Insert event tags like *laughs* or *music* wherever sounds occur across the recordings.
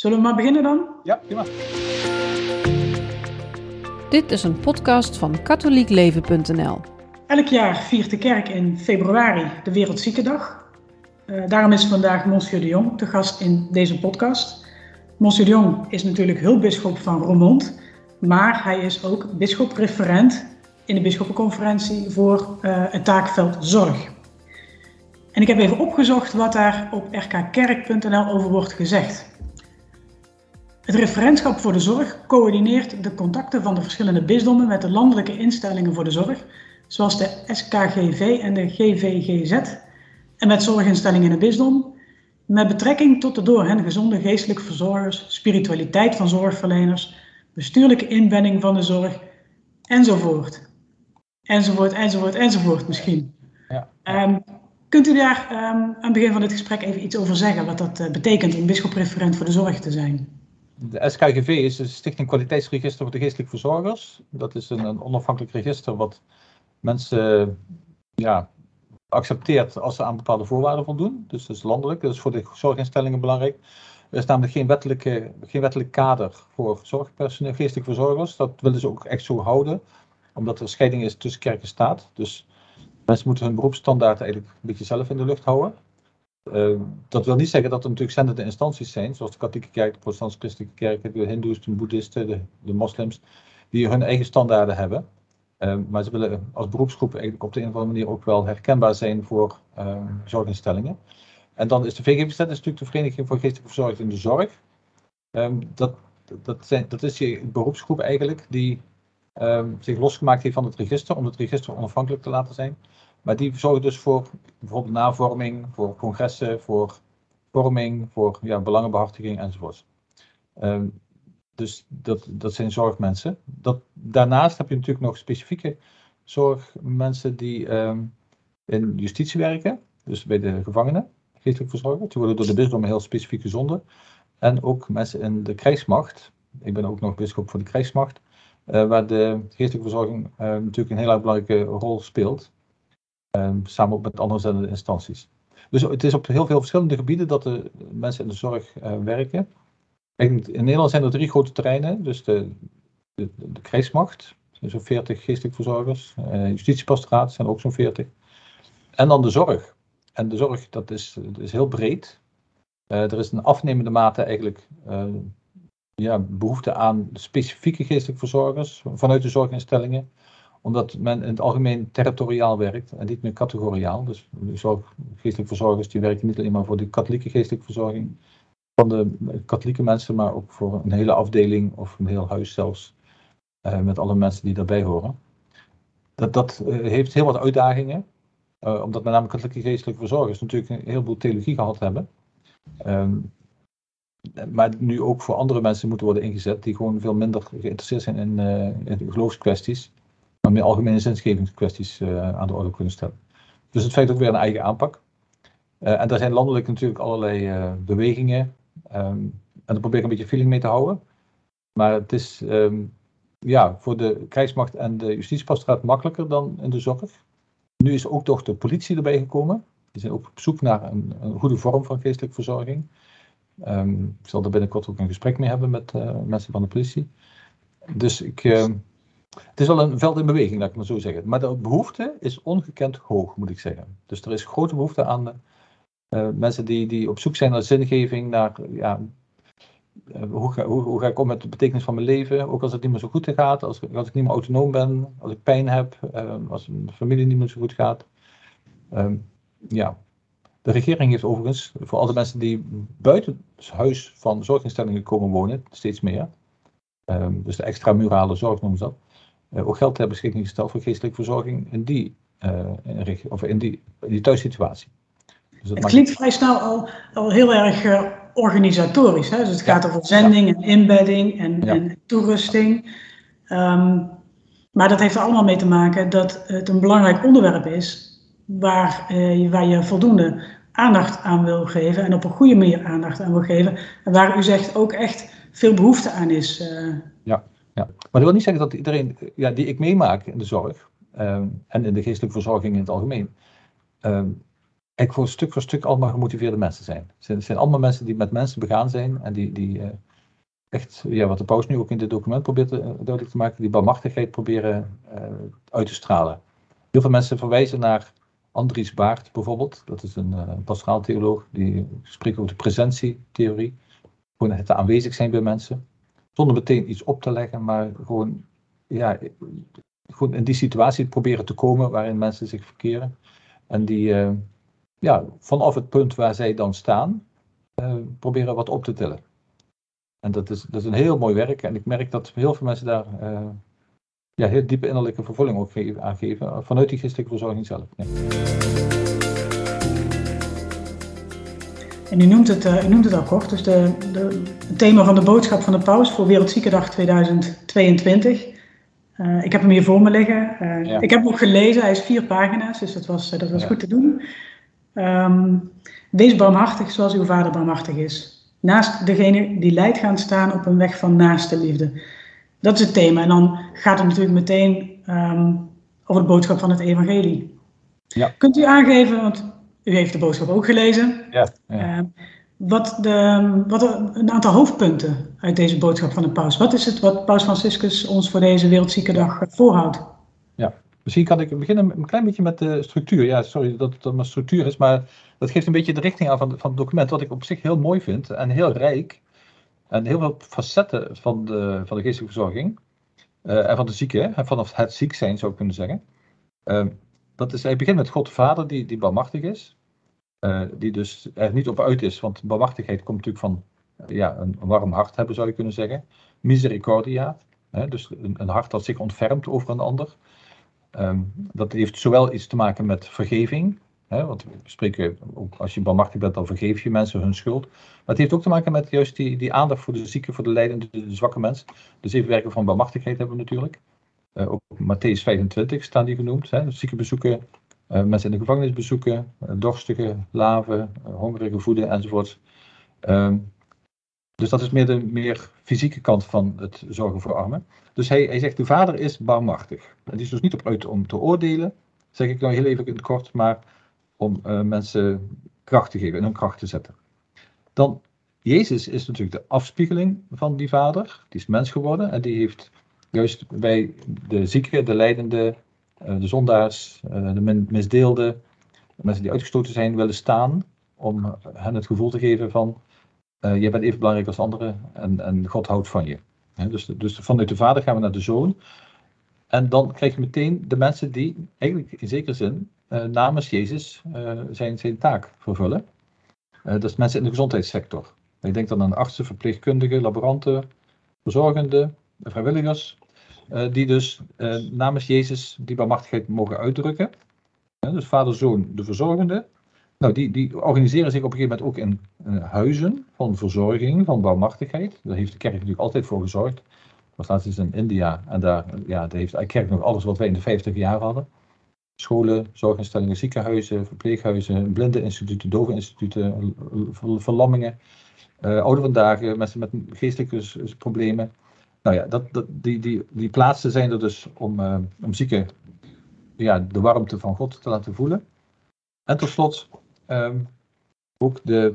Zullen we maar beginnen dan? Ja, prima. Dit is een podcast van katholiekleven.nl. Elk jaar viert de kerk in februari de Wereldziekendag. Uh, daarom is vandaag Monsieur de Jong te gast in deze podcast. Monsieur de Jong is natuurlijk hulpbisschop van Roermond, maar hij is ook bisschop-referent in de bisschoppenconferentie voor uh, het taakveld zorg. En ik heb even opgezocht wat daar op rkkerk.nl over wordt gezegd. Het referentschap voor de zorg coördineert de contacten van de verschillende bisdommen met de landelijke instellingen voor de zorg, zoals de SKGV en de GVGZ, en met zorginstellingen in het bisdom, met betrekking tot de door hen gezonde geestelijke verzorgers, spiritualiteit van zorgverleners, bestuurlijke inbedding van de zorg, enzovoort. Enzovoort, enzovoort, enzovoort misschien. Ja. Um, kunt u daar um, aan het begin van dit gesprek even iets over zeggen, wat dat uh, betekent om bisschop-referent voor de zorg te zijn? De SKGV is de Stichting Kwaliteitsregister voor de Geestelijke Verzorgers. Dat is een, een onafhankelijk register wat mensen ja, accepteert als ze aan bepaalde voorwaarden voldoen. Dus dat is landelijk, dat is voor de zorginstellingen belangrijk. Er is namelijk geen, wettelijke, geen wettelijk kader voor zorgpersoneel, geestelijke verzorgers. Dat willen ze ook echt zo houden, omdat er scheiding is tussen kerk en staat. Dus mensen moeten hun beroepsstandaard eigenlijk een beetje zelf in de lucht houden. Uh, dat wil niet zeggen dat er natuurlijk zendende instanties zijn, zoals de katholieke kerk, de protestantse christelijke kerk, de hindoes, de boeddhisten, de, de moslims, die hun eigen standaarden hebben. Uh, maar ze willen als beroepsgroep eigenlijk op de een of andere manier ook wel herkenbaar zijn voor uh, zorginstellingen. En dan is de VGVZ natuurlijk de Vereniging voor Geestelijke Verzorging in de Zorg. Ehm, dat, dat, zijn, dat is je beroepsgroep eigenlijk die ehm, zich losgemaakt heeft van het register, om het register onafhankelijk te laten zijn. Maar die zorgen dus voor bijvoorbeeld navorming, voor congressen, voor vorming, voor ja, belangenbehartiging enzovoort. Um, dus dat, dat zijn zorgmensen. Dat, daarnaast heb je natuurlijk nog specifieke zorgmensen die um, in justitie werken, dus bij de gevangenen, geestelijk verzorgen. Die worden door de bisdom heel specifiek gezonden. En ook mensen in de krijgsmacht. Ik ben ook nog bisschop voor de krijgsmacht, uh, waar de geestelijke verzorging uh, natuurlijk een heel erg belangrijke rol speelt. Um, samen met andere zendende instanties. Dus het is op heel veel verschillende gebieden dat de mensen in de zorg uh, werken. In Nederland zijn er drie grote terreinen. Dus de, de, de krijgsmacht, zo'n 40 geestelijk verzorgers. Uh, justitiepastoraat zijn ook zo'n 40. En dan de zorg. En de zorg, dat is, dat is heel breed. Uh, er is een afnemende mate eigenlijk ja, behoefte aan specifieke geestelijke verzorgers vanuit de zorginstellingen omdat men in het algemeen territoriaal werkt en niet meer categoriaal. Dus zorg, geestelijke verzorgers die werken niet alleen maar voor de katholieke geestelijke verzorging van de katholieke mensen, maar ook voor een hele afdeling of een heel huis zelfs. Uh, met alle mensen die daarbij horen. Dat, dat uh, heeft heel wat uitdagingen. Uh, omdat met name katholieke geestelijke verzorgers natuurlijk een heleboel theologie gehad hebben. Um, maar nu ook voor andere mensen moeten worden ingezet die gewoon veel minder geïnteresseerd zijn in, in geloofskwesties meer algemene zensgevingskwesties uh, aan de orde kunnen stellen. Dus het feit ook weer een eigen aanpak. Uh, en daar zijn landelijk natuurlijk allerlei uh, bewegingen. Um, en daar probeer ik een beetje feeling mee te houden. Maar het is um, ja, voor de krijgsmacht en de justitiepastoraat makkelijker dan in de zorg. Nu is ook toch de politie erbij gekomen. Die zijn ook op zoek naar een, goede vorm van geestelijke verzorging. Um, ik zal er binnenkort ook een gesprek mee hebben met mensen van de politie. Dus ik, het is wel een veld in beweging, laat ik maar zo zeggen. Maar de behoefte is ongekend hoog, moet ik zeggen. Dus er is grote behoefte aan uh, mensen die, die op zoek zijn naar zingeving, naar ja, uh, hoe, ga, hoe, hoe, ga ik om met de betekenis van mijn leven, ook als het niet meer zo goed gaat, als, als ik niet meer autonoom ben, als ik pijn heb, uh, als mijn familie niet meer zo goed gaat. Um, ja. De regering heeft overigens, voor alle mensen die buiten huis van zorginstellingen komen wonen, steeds meer, um, dus de extramurale zorg noemen ze dat, ook geld ter beschikking gesteld voor geestelijke verzorging in die, uh, of in die, in die thuissituatie. Dus het klinkt vrij snel al, al heel erg uh, organisatorisch. Hè? Dus het gaat ja. over zending ja. en inbedding en, ja. en toerusting. Um, maar dat heeft er allemaal mee te maken dat het een belangrijk onderwerp is waar, uh, waar je voldoende aandacht aan wil geven en op een goede manier aandacht aan wil geven. En waar u zegt ook echt veel behoefte aan is. Uh, ja. Maar dat wil niet zeggen dat iedereen ja, die ik meemaak in de zorg um, en in de geestelijke verzorging in het algemeen, um, eigenlijk voor stuk voor stuk allemaal gemotiveerde mensen zijn. Het zijn, allemaal mensen die met mensen begaan zijn en die, die echt, ja, wat de paus nu ook in dit document probeert te, duidelijk te maken, die barmachtigheid proberen uit te stralen. Heel veel mensen verwijzen naar Andries Baart bijvoorbeeld, dat is een pastoraal theoloog, die spreekt over de presentietheorie. Gewoon het aanwezig zijn bij mensen, zonder meteen iets op te leggen, maar gewoon, ja, gewoon in die situatie proberen te komen waarin mensen zich verkeren. En die, uh, ja, vanaf het punt waar zij dan staan, uh, proberen wat op te tillen. En dat is, dat is een heel mooi werk en ik merk dat heel veel mensen daar ja, heel diepe innerlijke vervulling ook aangeven vanuit die geestelijke verzorging zelf. En u noemt het, uh, u noemt het al kort, dus de, de, het thema van de boodschap van de paus voor Wereldziekendag 2022. Uh, ik heb hem hier voor me liggen. Uh, ja. Ik heb hem ook gelezen, hij is vier pagina's, dus dat was, dat was ja. goed te doen. Um, wees barmhartig zoals uw vader barmhartig is. Naast degene die leidt gaan staan op een weg van naaste liefde. Dat is het thema. En dan gaat het natuurlijk meteen um, over de boodschap van het evangelie. Ja. Kunt u aangeven, want u heeft de boodschap ook gelezen, ja, ja. Uh, wat, de, wat een aantal hoofdpunten uit deze boodschap van de paus. Wat is het wat paus Franciscus ons voor deze Wereldziekendag voorhoudt? Ja, misschien kan ik beginnen een klein beetje met de structuur. Ja, sorry dat het maar structuur is, maar dat geeft een beetje de richting aan van, van het document, wat ik op zich heel mooi vind en heel rijk. En heel veel facetten van de, van de geestelijke verzorging. Uh, en van de zieke, en vanaf het ziek zijn zou ik kunnen zeggen. Uh, dat is, hij begint met God de Vader, die, die barmachtig is. Uh, die dus er niet op uit is, want barmachtigheid komt natuurlijk van ja, een, warm hart hebben, zou je kunnen zeggen. Misericordia, hè, dus een, een, hart dat zich ontfermt over een ander. Um, dat heeft zowel iets te maken met vergeving, Hè, want spreken, ook als je barmachtig bent, dan vergeef je mensen hun schuld. Maar het heeft ook te maken met juist die, die aandacht voor de zieke, voor de lijdende, de, zwakke mens. De zeven werken van barmachtigheid hebben we natuurlijk. Uh, ook Matthäus 25 staan die genoemd. Hè, zieke bezoeken, uh, mensen in de gevangenis bezoeken, uh, dorstige laven, hongerige voeden enzovoort. Ehm, dus dat is meer de meer fysieke kant van het zorgen voor armen. Dus hij, hij zegt, de vader is. En die is dus niet op uit om te oordelen, zeg ik nou heel even in het kort, maar om mensen kracht te geven en hun kracht te zetten. Dan, Jezus is natuurlijk de afspiegeling van die vader. Die is mens geworden en die heeft juist bij de zieken, de lijdenden, uh, de zondaars, uh, de misdeelden, de mensen die uitgestoten zijn, willen staan om hen het gevoel te geven van jij bent even belangrijk als anderen en, en God houdt van je. dus, dus vanuit de vader gaan we naar de zoon. En dan krijg je meteen de mensen die eigenlijk in zekere zin namens Jezus zijn, zijn taak vervullen. Dat is mensen in de gezondheidssector. Ik denk dan aan artsen, verpleegkundigen, laboranten, verzorgenden, vrijwilligers, die dus namens Jezus die barmachtigheid mogen uitdrukken. dus vader, zoon, de verzorgende. Nou, die, die organiseren zich op een gegeven moment ook in huizen van verzorging, van barmachtigheid. Daar heeft de kerk natuurlijk altijd voor gezorgd. Dat was laatst eens in India en daar, ja, daar heeft de kerk nog alles wat wij in de 50 jaar hadden scholen, zorginstellingen, ziekenhuizen, verpleeghuizen, blindeninstituten, doveninstituten, verlammingen, uh, oude vandaag, mensen met geestelijke problemen. Nou ja, dat, die, die, die plaatsen zijn er dus om, uh, om zieken ja, de warmte van God te laten voelen. En tot slot um, ook de,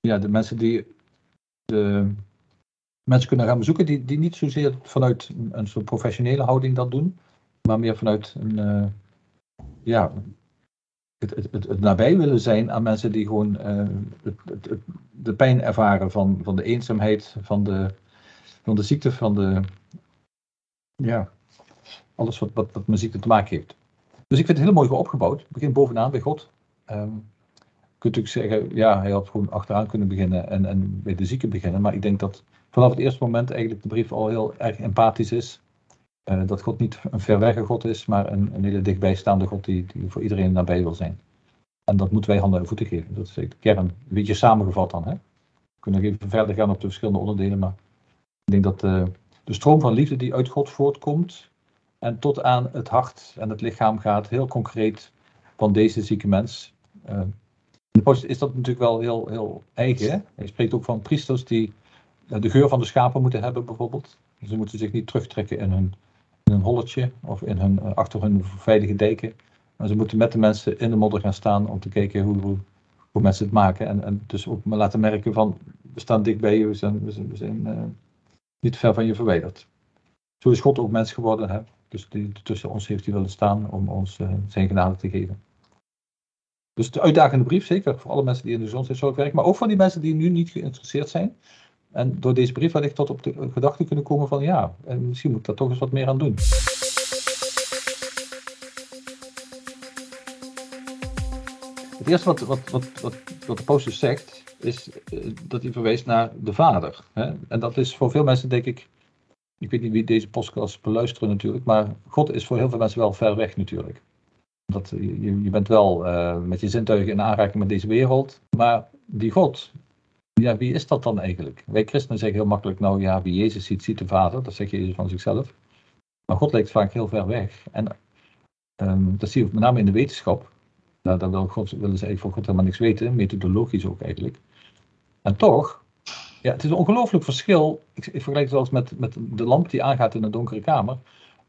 ja, de mensen die de mensen kunnen gaan bezoeken, die, die niet zozeer vanuit een, soort professionele houding dat doen, maar meer vanuit een, uh, ja, het, het, het, nabij willen zijn aan mensen die gewoon uh, de pijn ervaren van, van de eenzaamheid, van de, van de ziekte, van de. Ja, alles wat, wat, met ziekte te maken heeft. Dus ik vind het heel mooi opgebouwd. Het begint bovenaan bij God. Um, je kunt natuurlijk zeggen, ja, hij had gewoon achteraan kunnen beginnen en, en bij de zieken beginnen. Maar ik denk dat vanaf het eerste moment eigenlijk de brief al heel erg empathisch is. Uh, dat God niet een verwege God is, maar een, een hele dichtbijstaande God die, die, voor iedereen nabij wil zijn. En dat moeten wij handen en voeten geven. Dat is de kern. Een beetje samengevat dan. Hè? We kunnen even verder gaan op de verschillende onderdelen, maar ik denk dat uh, de stroom van liefde die uit God voortkomt en tot aan het hart en het lichaam gaat, heel concreet van deze zieke mens. Uh, is dat natuurlijk wel heel, heel eigen. Hè? Hij spreekt ook van priesters die de geur van de schapen moeten hebben, bijvoorbeeld. Ze moeten zich niet terugtrekken in hun in een holletje of in hun, eh, achter hun veilige deken. Maar ze moeten met de mensen in de modder gaan staan om te kijken hoe, hoe, hoe mensen het maken. En, en dus ook laten merken van, we staan dicht bij je, zijn, zijn, we zijn niet ver van je verwijderd. Zo is God ook mens geworden. Hè? Dus die, tussen ons heeft hij willen staan om ons uh, zijn genade te geven. Dus de uitdagende brief, zeker voor alle mensen die in de gezondheidszorg werken, maar ook voor die mensen die nu niet geïnteresseerd zijn. En door deze brief wellicht tot op de gedachte kunnen komen van ja, en misschien moet ik daar toch eens wat meer aan doen. Het eerste wat, wat, wat, wat, de poster zegt, is uh, dat hij verwijst naar de Vader. Hè? En dat is voor veel mensen, denk ik, ik weet niet wie deze podcast beluisteren natuurlijk, maar God is voor heel veel mensen wel ver weg natuurlijk. Dat, je, je bent wel uh, met je zintuigen in aanraking met deze wereld, maar die God, ja, wie is dat dan eigenlijk? Wij christenen zeggen heel makkelijk, nou ja, wie Jezus ziet, ziet de Vader. Dat zegt Jezus van zichzelf. Maar God lijkt vaak heel ver weg. En um, dat zie je met name in de wetenschap. Nou, daar wil God, willen ze eigenlijk van God helemaal niks weten, methodologisch ook eigenlijk. En toch, ja, het is een ongelooflijk verschil. Ik, ik vergelijk het eens met, met de lamp die aangaat in een donkere kamer.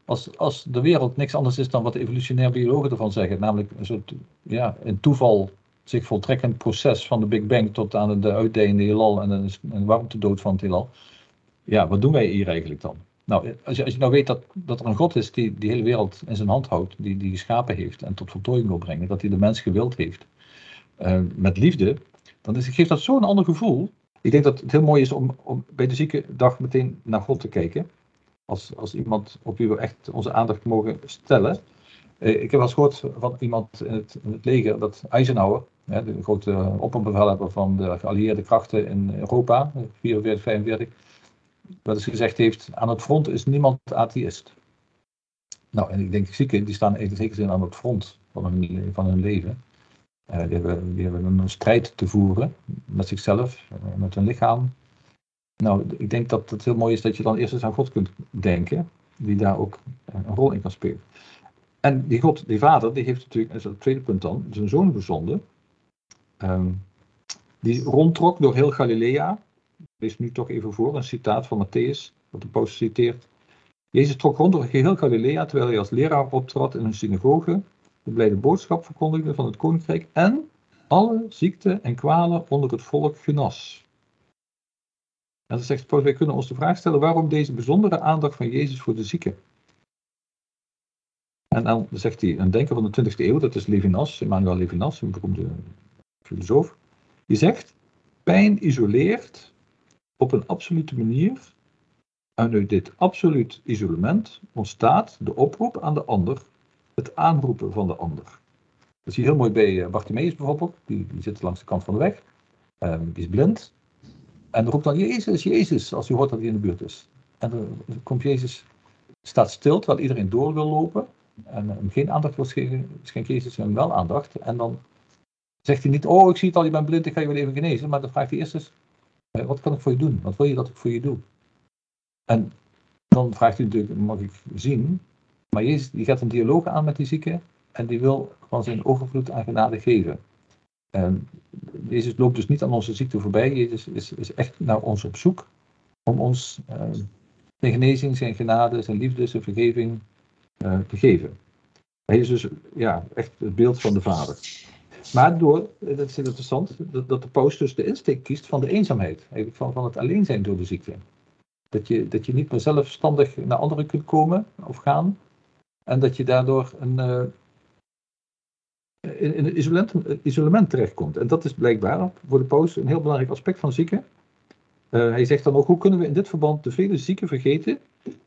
Als, als de wereld niks anders is dan wat de evolutionair biologen ervan zeggen, namelijk een soort ja, een toeval zich voltrekkend proces van de Big Bang tot aan de uitdijende heelal en een, een warmtedood van het heelal. Ja, wat doen wij hier eigenlijk dan? Nou, als je, als je nou weet dat, dat er een God is die die hele wereld in zijn hand houdt, die die geschapen heeft en tot voltooiing wil brengen, dat hij de mens gewild heeft, uh, met liefde, dan is, geeft dat zo'n ander gevoel. Ik denk dat het heel mooi is om, om bij de ziekendag meteen naar God te kijken. Als, als iemand op wie we echt onze aandacht mogen stellen. Uh, ik heb wel eens gehoord van iemand in het, het leger, dat Eisenhower, ja, de grote opperbevelhebber van de geallieerde krachten in Europa, 44, 45, wat eens gezegd heeft, aan het front is niemand atheïst. Nou, en ik denk zieken, die staan in zekere zin aan het front van hun, van hun leven. Uh, die, hebben, die hebben een strijd te voeren met zichzelf, uh, met hun lichaam. Nou, ik denk dat het heel mooi is dat je dan eerst eens aan God kunt denken, die daar ook een rol in kan spelen. En die God, die vader, die heeft natuurlijk, dat is het tweede punt dan, zijn zoon gezonden. Um, die rondtrok door heel Galilea. Lees nu toch even voor een citaat van Matthäus, wat de post citeert. Jezus trok rond door geheel Galilea terwijl hij als leraar optrad in een synagoge, de blijde boodschap verkondigde van het koninkrijk en alle ziekten en kwalen onder het volk genas. En dan zegt Paulus, wij kunnen ons de vraag stellen waarom deze bijzondere aandacht van Jezus voor de zieken. En dan zegt hij, een denker van de 20e eeuw, dat is Levinas, Emmanuel Levinas, een beroemde filosoof, die zegt, pijn isoleert op een absolute manier en uit dit absoluut isolement ontstaat de oproep aan de ander, het aanroepen van de ander. Dat zie je heel mooi bij Bartimeus bijvoorbeeld, die, zit langs de kant van de weg, um, die is blind, en roept dan Jezus, Jezus, als hij hoort dat hij in de buurt is. En dan komt Jezus, staat stil terwijl iedereen door wil lopen, en hem geen aandacht wil schenken, schenkt Jezus hem wel aandacht, en dan zegt hij niet, oh ik zie het al, je bent blind, ik ga je wel even genezen, maar dan vraagt hij eerst eens, wat kan ik voor je doen? Wat wil je dat ik voor je doe? En dan vraagt hij natuurlijk, mag ik zien? Maar Jezus die gaat een dialoog aan met die zieke en die wil van zijn overvloed aan genade geven. En Jezus loopt dus niet aan onze ziekte voorbij, Jezus is, is echt naar ons op zoek om ons uh, zijn genezing, zijn genade, zijn liefde, zijn vergeving uh, te geven. Hij is dus ja, echt het beeld van de Vader. Maar door, dat is interessant, dat, de paus dus de insteek kiest van de eenzaamheid. Van, van het alleen zijn door de ziekte. Dat je, dat je niet meer zelfstandig naar anderen kunt komen of gaan. En dat je daardoor een, uh, in, in een isolement, isolement terechtkomt. En dat is blijkbaar voor de paus een heel belangrijk aspect van zieken. Hij zegt dan ook, hoe kunnen we in dit verband de vele zieken vergeten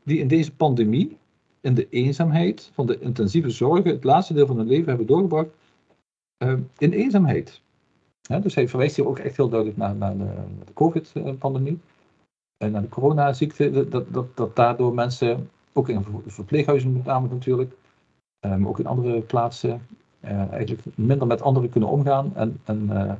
die in deze pandemie, in de eenzaamheid van de intensieve zorgen, het laatste deel van hun leven hebben doorgebracht uh, in eenzaamheid. Dus hij verwijst hier ook echt heel duidelijk naar, de, de COVID-pandemie en naar de coronaziekte, dat, dat, dat daardoor mensen, ook in verpleeghuizen met name natuurlijk, maar um, ook in andere plaatsen, uh, eigenlijk minder met anderen kunnen omgaan en, uh,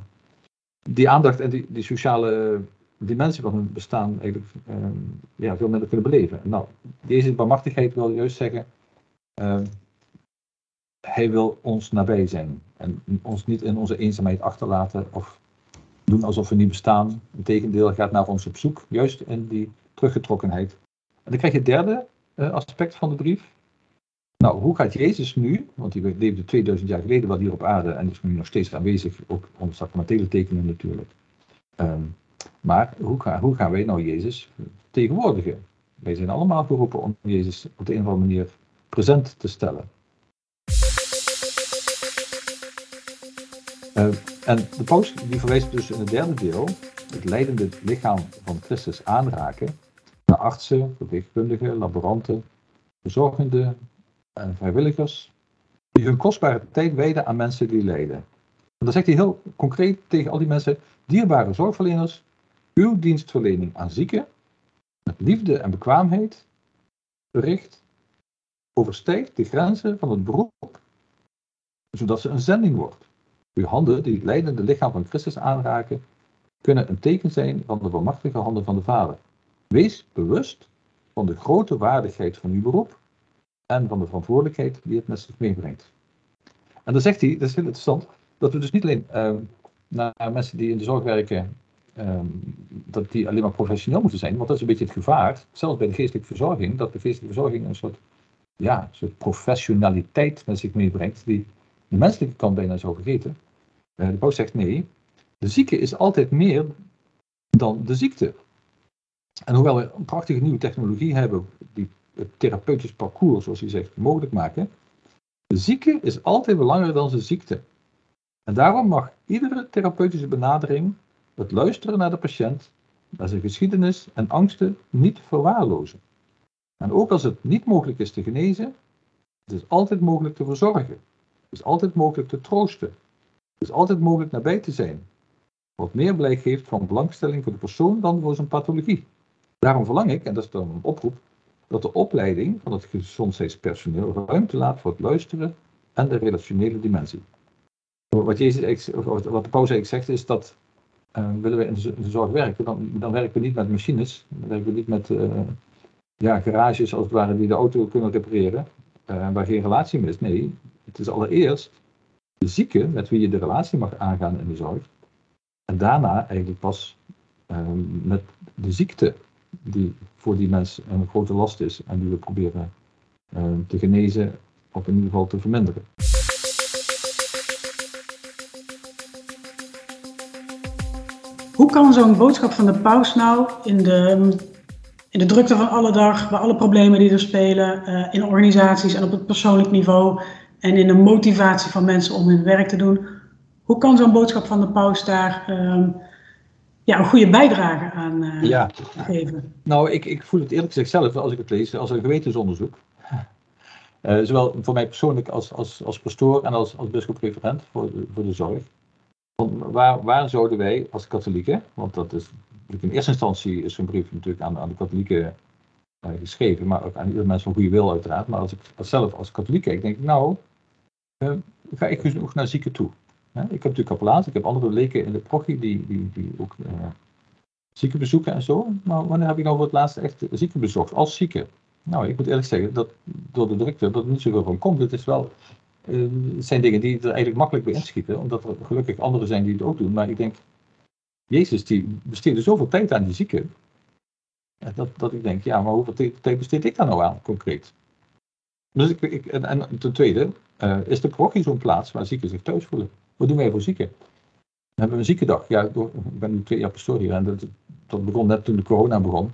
die aandacht en die, die sociale dimensie van hun bestaan eigenlijk um, ja, veel minder kunnen beleven. Nou, deze barmachtigheid wil juist zeggen, hij wil ons nabij zijn en ons niet in onze eenzaamheid achterlaten of doen alsof we niet bestaan. Integendeel, gaat naar ons op zoek, juist in die teruggetrokkenheid. En dan krijg je het derde uh, aspect van de brief. Nou, hoe gaat Jezus nu, want hij leefde 2000 jaar geleden wel hier op aarde en is nu nog steeds aanwezig, ook onder sacramentele tekenen natuurlijk. Ehm, maar hoe, ga, hoe gaan wij nou Jezus tegenwoordigen? Wij zijn allemaal geroepen om Jezus op de een of andere manier present te stellen. Uh, en de paus die verwijst dus in het derde deel het leidende lichaam van Christus aanraken naar artsen, verpleegkundigen, laboranten, verzorgenden en vrijwilligers die hun kostbare tijd wijden aan mensen die lijden. En dan zegt hij heel concreet tegen al die mensen, dierbare zorgverleners, uw dienstverlening aan zieken met liefde en bekwaamheid verricht overstijgt de grenzen van het beroep, zodat ze een zending wordt. Uw handen, die het leidende lichaam van Christus aanraken, kunnen een teken zijn van de volmachtige handen van de Vader. Wees bewust van de grote waardigheid van uw beroep en van de verantwoordelijkheid die het met zich meebrengt. En dan zegt hij, dat is heel interessant, dat we dus niet alleen uh, naar mensen die in de zorg werken, ehm, dat die alleen maar professioneel moeten zijn, want dat is een beetje het gevaar, zelfs bij de geestelijke verzorging, dat de geestelijke verzorging een soort, ja, soort professionaliteit met zich meebrengt, die de menselijke kant bijna zou vergeten. Uh, de paus zegt nee, de zieke is altijd meer dan de ziekte. En hoewel we een prachtige nieuwe technologie hebben die het therapeutisch parcours, zoals hij zegt, mogelijk maken, de zieke is altijd belangrijker dan zijn ziekte. En daarom mag iedere therapeutische benadering het luisteren naar de patiënt, naar zijn geschiedenis en angsten niet verwaarlozen. En ook als het niet mogelijk is te genezen, het is altijd mogelijk te verzorgen. Is altijd mogelijk te troosten. Het is altijd mogelijk nabij te zijn. Wat meer blijk geeft van belangstelling voor de persoon dan voor zijn pathologie. Daarom verlang ik, en dat is dan een oproep, dat de opleiding van het gezondheidspersoneel ruimte laat voor het luisteren en de relationele dimensie. Wat, wat de paus eigenlijk zegt is dat uh, willen we in de zorg werken, dan, dan werken we niet met machines, dan werken we niet met uh, ja, garages als het ware die de auto kunnen repareren, uh, waar geen relatie meer is. Nee, het is allereerst de zieke met wie je de relatie mag aangaan in de zorg. En daarna eigenlijk pas met de ziekte die voor die mens een grote last is en die we proberen te genezen of in ieder geval te verminderen. Hoe kan zo'n boodschap van de paus nou in de, in de drukte van alle dag, bij alle problemen die er spelen, uh, in organisaties en op het persoonlijk niveau en in de motivatie van mensen om hun werk te doen, hoe kan zo'n boodschap van de paus daar uh, ja, een goede bijdrage aan uh, ja. geven? Nou, ik, ik voel het eerlijk gezegd zelf, als ik het lees, als een gewetensonderzoek. Uh, zowel voor mij persoonlijk als, als, als pastoor en als, als bischop-referent voor, voor de zorg. Waar, waar zouden wij als katholieken, want dat is in eerste instantie is zo'n brief natuurlijk aan, aan de katholieken uh, geschreven, maar ook aan ieder mens van goede wil uiteraard. Maar als ik als zelf als katholiek kijk, denk ik nou, ga ik genoeg naar zieken toe. ik heb natuurlijk kapelaan, ik heb andere leken in de prochie die, die, die ook uh, zieken bezoeken en zo. Maar wanneer heb ik nou voor het laatst echt zieken bezocht, als zieke? Nou, ik moet eerlijk zeggen dat door de drukte dat niet zoveel van komt. Het is wel uh, zijn dingen die er eigenlijk makkelijk bij inschieten, omdat er gelukkig anderen zijn die het ook doen. Maar ik denk, Jezus die besteedde zoveel tijd aan die zieken, dat, dat ik denk, ja, maar hoeveel tijd besteed ik daar nou aan, concreet? Dus ik, ik en, ten tweede, uh, is de parochie zo'n plaats waar zieken zich thuis voelen? Wat doen wij voor zieken? Dan hebben we een ziekendag. Ja, door, ik ben nu twee jaar pastoor hier en dat, begon net toen de corona begon.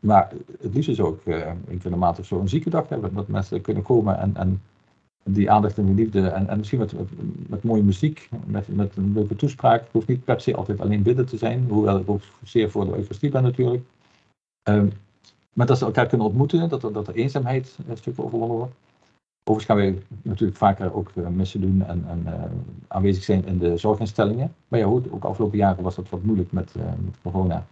Maar het liefst is ook uh, één keer in de maand of zo een ziekendag hebben, dat mensen kunnen komen en, en die aandacht en die liefde en, en misschien met, met, mooie muziek, met, een leuke toespraak. Het hoeft niet per se altijd alleen bidden te zijn, hoewel ik ook zeer voor de Eucharistie ben natuurlijk. Um, maar dat ze elkaar kunnen ontmoeten, dat dat er eenzaamheid een stuk overwonnen wordt. Overigens gaan wij natuurlijk vaker ook uh, missen doen en, en uh, aanwezig zijn in de zorginstellingen. Maar ja, goed, ook afgelopen jaren was dat wat moeilijk met, uh, met corona.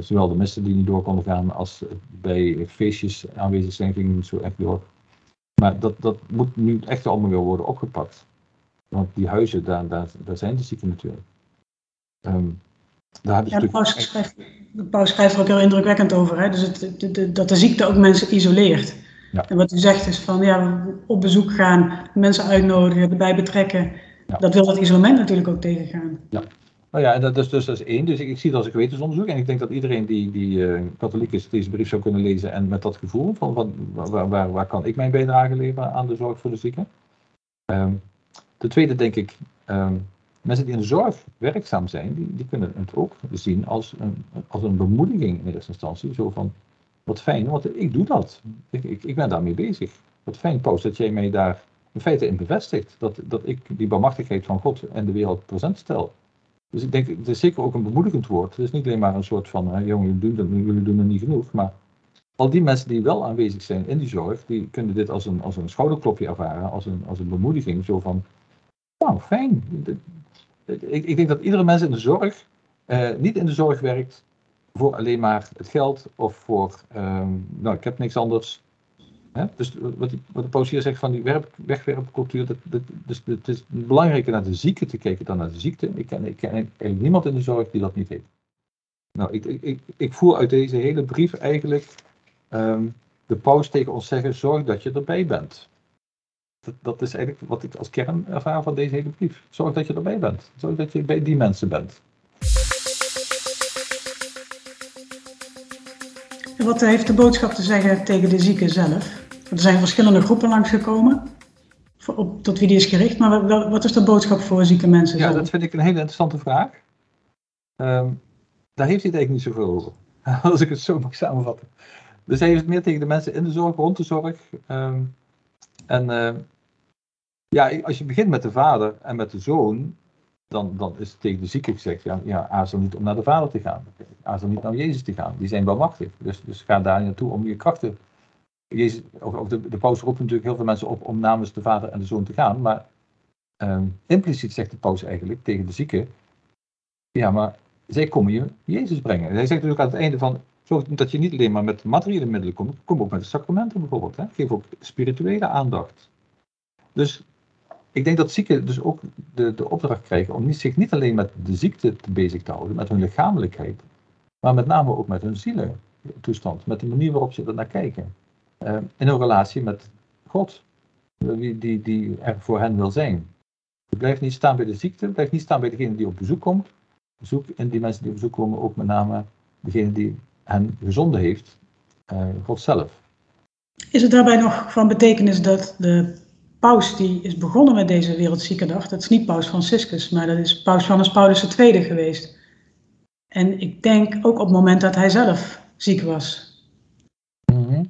zowel de missen die niet door konden gaan als bij feestjes aanwezig zijn, ging niet zo echt door. Maar dat, dat moet nu echt allemaal weer worden opgepakt. Want die huizen, daar, daar, daar zijn de zieken natuurlijk. Um, daar ja, de, paus schrijft, de paus schrijft er ook heel indrukwekkend over. Hè? Dus het, de, de, dat de ziekte ook mensen isoleert. Ja. En wat u zegt is van ja, op bezoek gaan, mensen uitnodigen, erbij betrekken. Ja. Dat wil dat isolement natuurlijk ook tegengaan. Ja, Nou ja, dat is dus dat is één. Dus ik, ik zie het als een gewetensonderzoek. En ik denk dat iedereen die, die uh, katholiek is, deze brief zou kunnen lezen. En met dat gevoel van, van waar, waar, waar kan ik mijn bijdrage leveren aan de zorg voor de zieken. Um, ten tweede denk ik, um, mensen die in de zorg werkzaam zijn, die, die kunnen het ook zien als een, als een bemoediging in eerste instantie. Zo van, wat fijn, want ik doe dat. Ik, ik, ik ben daarmee bezig. Wat fijn, Paus, dat jij mij daar in feite in bevestigt. Dat, dat ik die barmachtigheid van God en de wereld present stel. Dus ik denk, het is zeker ook een bemoedigend woord. Het is niet alleen maar een soort van, hè, jongen, jullie doen, jullie doen niet genoeg. Maar al die mensen die wel aanwezig zijn in die zorg, die kunnen dit als een, als een schouderklopje ervaren, als een, als een bemoediging. Zo van, nou fijn. Ik, ik denk dat iedere mens in de zorg, eh, niet in de zorg werkt voor alleen maar het geld of voor, ehm, nou ik heb niks anders. Hè? Dus wat, wat de paus hier zegt van die werp, wegwerpcultuur, dat, dat, dus het is belangrijker naar de zieke te kijken dan naar de ziekte. Ik ken, ik eigenlijk niemand in de zorg die dat niet heeft. Nou, ik, ik, ik voel uit deze hele brief eigenlijk um, de paus tegen ons zeggen, zorg dat je erbij bent. Dat, dat, is eigenlijk wat ik als kern ervaar van deze hele brief. Zorg dat je erbij bent. Zorg dat je bij die mensen bent. En wat heeft de boodschap te zeggen tegen de zieken zelf? Er zijn verschillende groepen langsgekomen, op, tot wie die is gericht. Maar wat, wat is de boodschap voor zieke mensen? Ja, dat vind ik een hele interessante vraag. Um, daar heeft hij het eigenlijk niet zoveel over. *laughs* Als ik het zo mag samenvatten. Dus hij heeft het meer tegen de mensen in de zorg, rond de zorg. Um, en uh, ja, als je begint met de vader en met de zoon, dan, dan is het tegen de zieke gezegd, ja, ja, aarzel niet om naar de vader te gaan. Aarzel niet naar Jezus te gaan. Die zijn wel machtig. Dus, dus ga daar naartoe om je krachten. Jezus, de, de paus roept natuurlijk heel veel mensen op om namens de vader en de zoon te gaan. Maar um, impliciet zegt de paus eigenlijk tegen de zieke, ja, maar zij komen je Jezus brengen. Hij zegt natuurlijk aan het einde van, zorg dat je niet alleen maar met materiële middelen komt, kom ook met de sacramenten bijvoorbeeld. Hè? Geef ook spirituele aandacht. Dus ik denk dat zieken dus ook de, de opdracht krijgen om zich niet alleen met de ziekte te bezig te houden, met hun lichamelijkheid, maar met name ook met hun zielentoestand, met de manier waarop ze er naar kijken. Uh, in een relatie met God, die, die, die er voor hen wil zijn. Blijf niet staan bij de ziekte, blijf niet staan bij degene die op bezoek komt. Zoek in die mensen die op bezoek komen ook met name degene die hen gezonden heeft, uh, God zelf. Is het daarbij nog van betekenis dat de paus die is begonnen met deze Wereldziekendag, dat is niet paus Franciscus, maar dat is paus Johannes Paulus II geweest. En ik denk ook op het moment dat hij zelf ziek was. Mhm.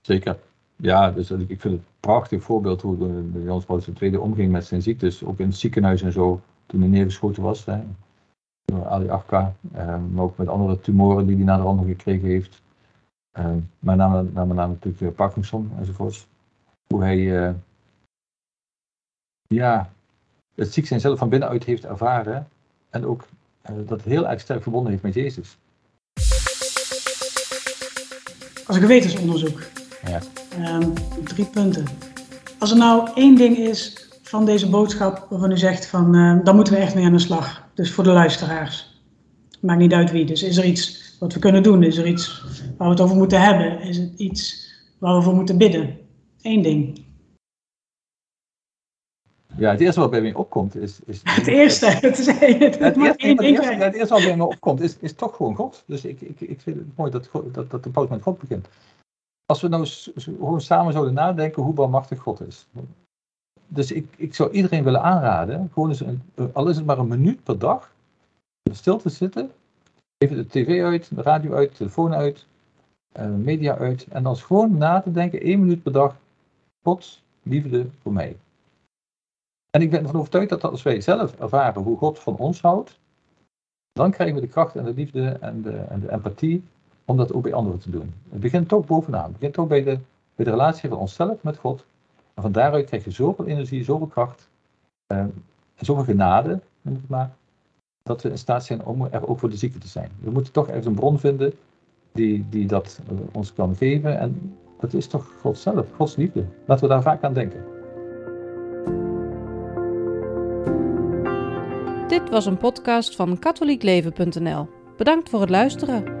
Zeker. Ja, dus ik vind het een prachtig voorbeeld hoe Johannes Paulus II omging met zijn ziektes. Ook in het ziekenhuis en zo, toen hij neergeschoten was. Hè. Ali Afka, eh, maar ook met andere tumoren die hij na de rand gekregen heeft. Uh, maar name, name natuurlijk Parkinson enzovoorts. Hoe hij eh, ja, het ziek zijn zelf van binnenuit heeft ervaren. En ook uh, dat heel erg sterk verbonden heeft met Jezus. Als een gewetensonderzoek. Ja. Um, drie punten. Als er nou één ding is van deze boodschap waarvan u zegt van uh, dan moeten we echt mee aan de slag. Dus voor de luisteraars. Maakt niet uit wie. Dus is er iets wat we kunnen doen? Is er iets waar we het over moeten hebben? Is het iets waar we voor moeten bidden? Eén ding. Ja, het eerste wat bij mij opkomt is... is het eerste, het, is, het, het, eerste, het, eerste, het eerste wat bij me opkomt is, is toch gewoon God. Dus ik, ik, ik vind het mooi dat, dat, dat de poot met God begint. Als we nou gewoon samen zouden nadenken hoe barmachtig God is. Dus ik, ik zou iedereen willen aanraden, gewoon eens een, al is het maar een minuut per dag, stil te zitten, even de tv uit, de radio uit, de telefoon uit, uh, media uit, en dan gewoon na te denken, één minuut per dag, God, liefde voor mij. En ik ben ervan overtuigd dat als wij zelf ervaren hoe God van ons houdt, dan krijgen we de kracht en de liefde en de, en de empathie om dat ook bij anderen te doen. Het begint toch bovenaan. Het begint ook bij de, bij de relatie van onszelf met God. En van daaruit krijg je zoveel energie, zoveel kracht eh, en zoveel genade, maar, dat we in staat zijn om er ook voor de zieke te zijn. We moeten toch ergens een bron vinden die, die dat uh, ons kan geven. En dat is toch God zelf, Gods liefde. Laten we daar vaak aan denken. Dit was een podcast van katholiekleven.nl. Bedankt voor het luisteren.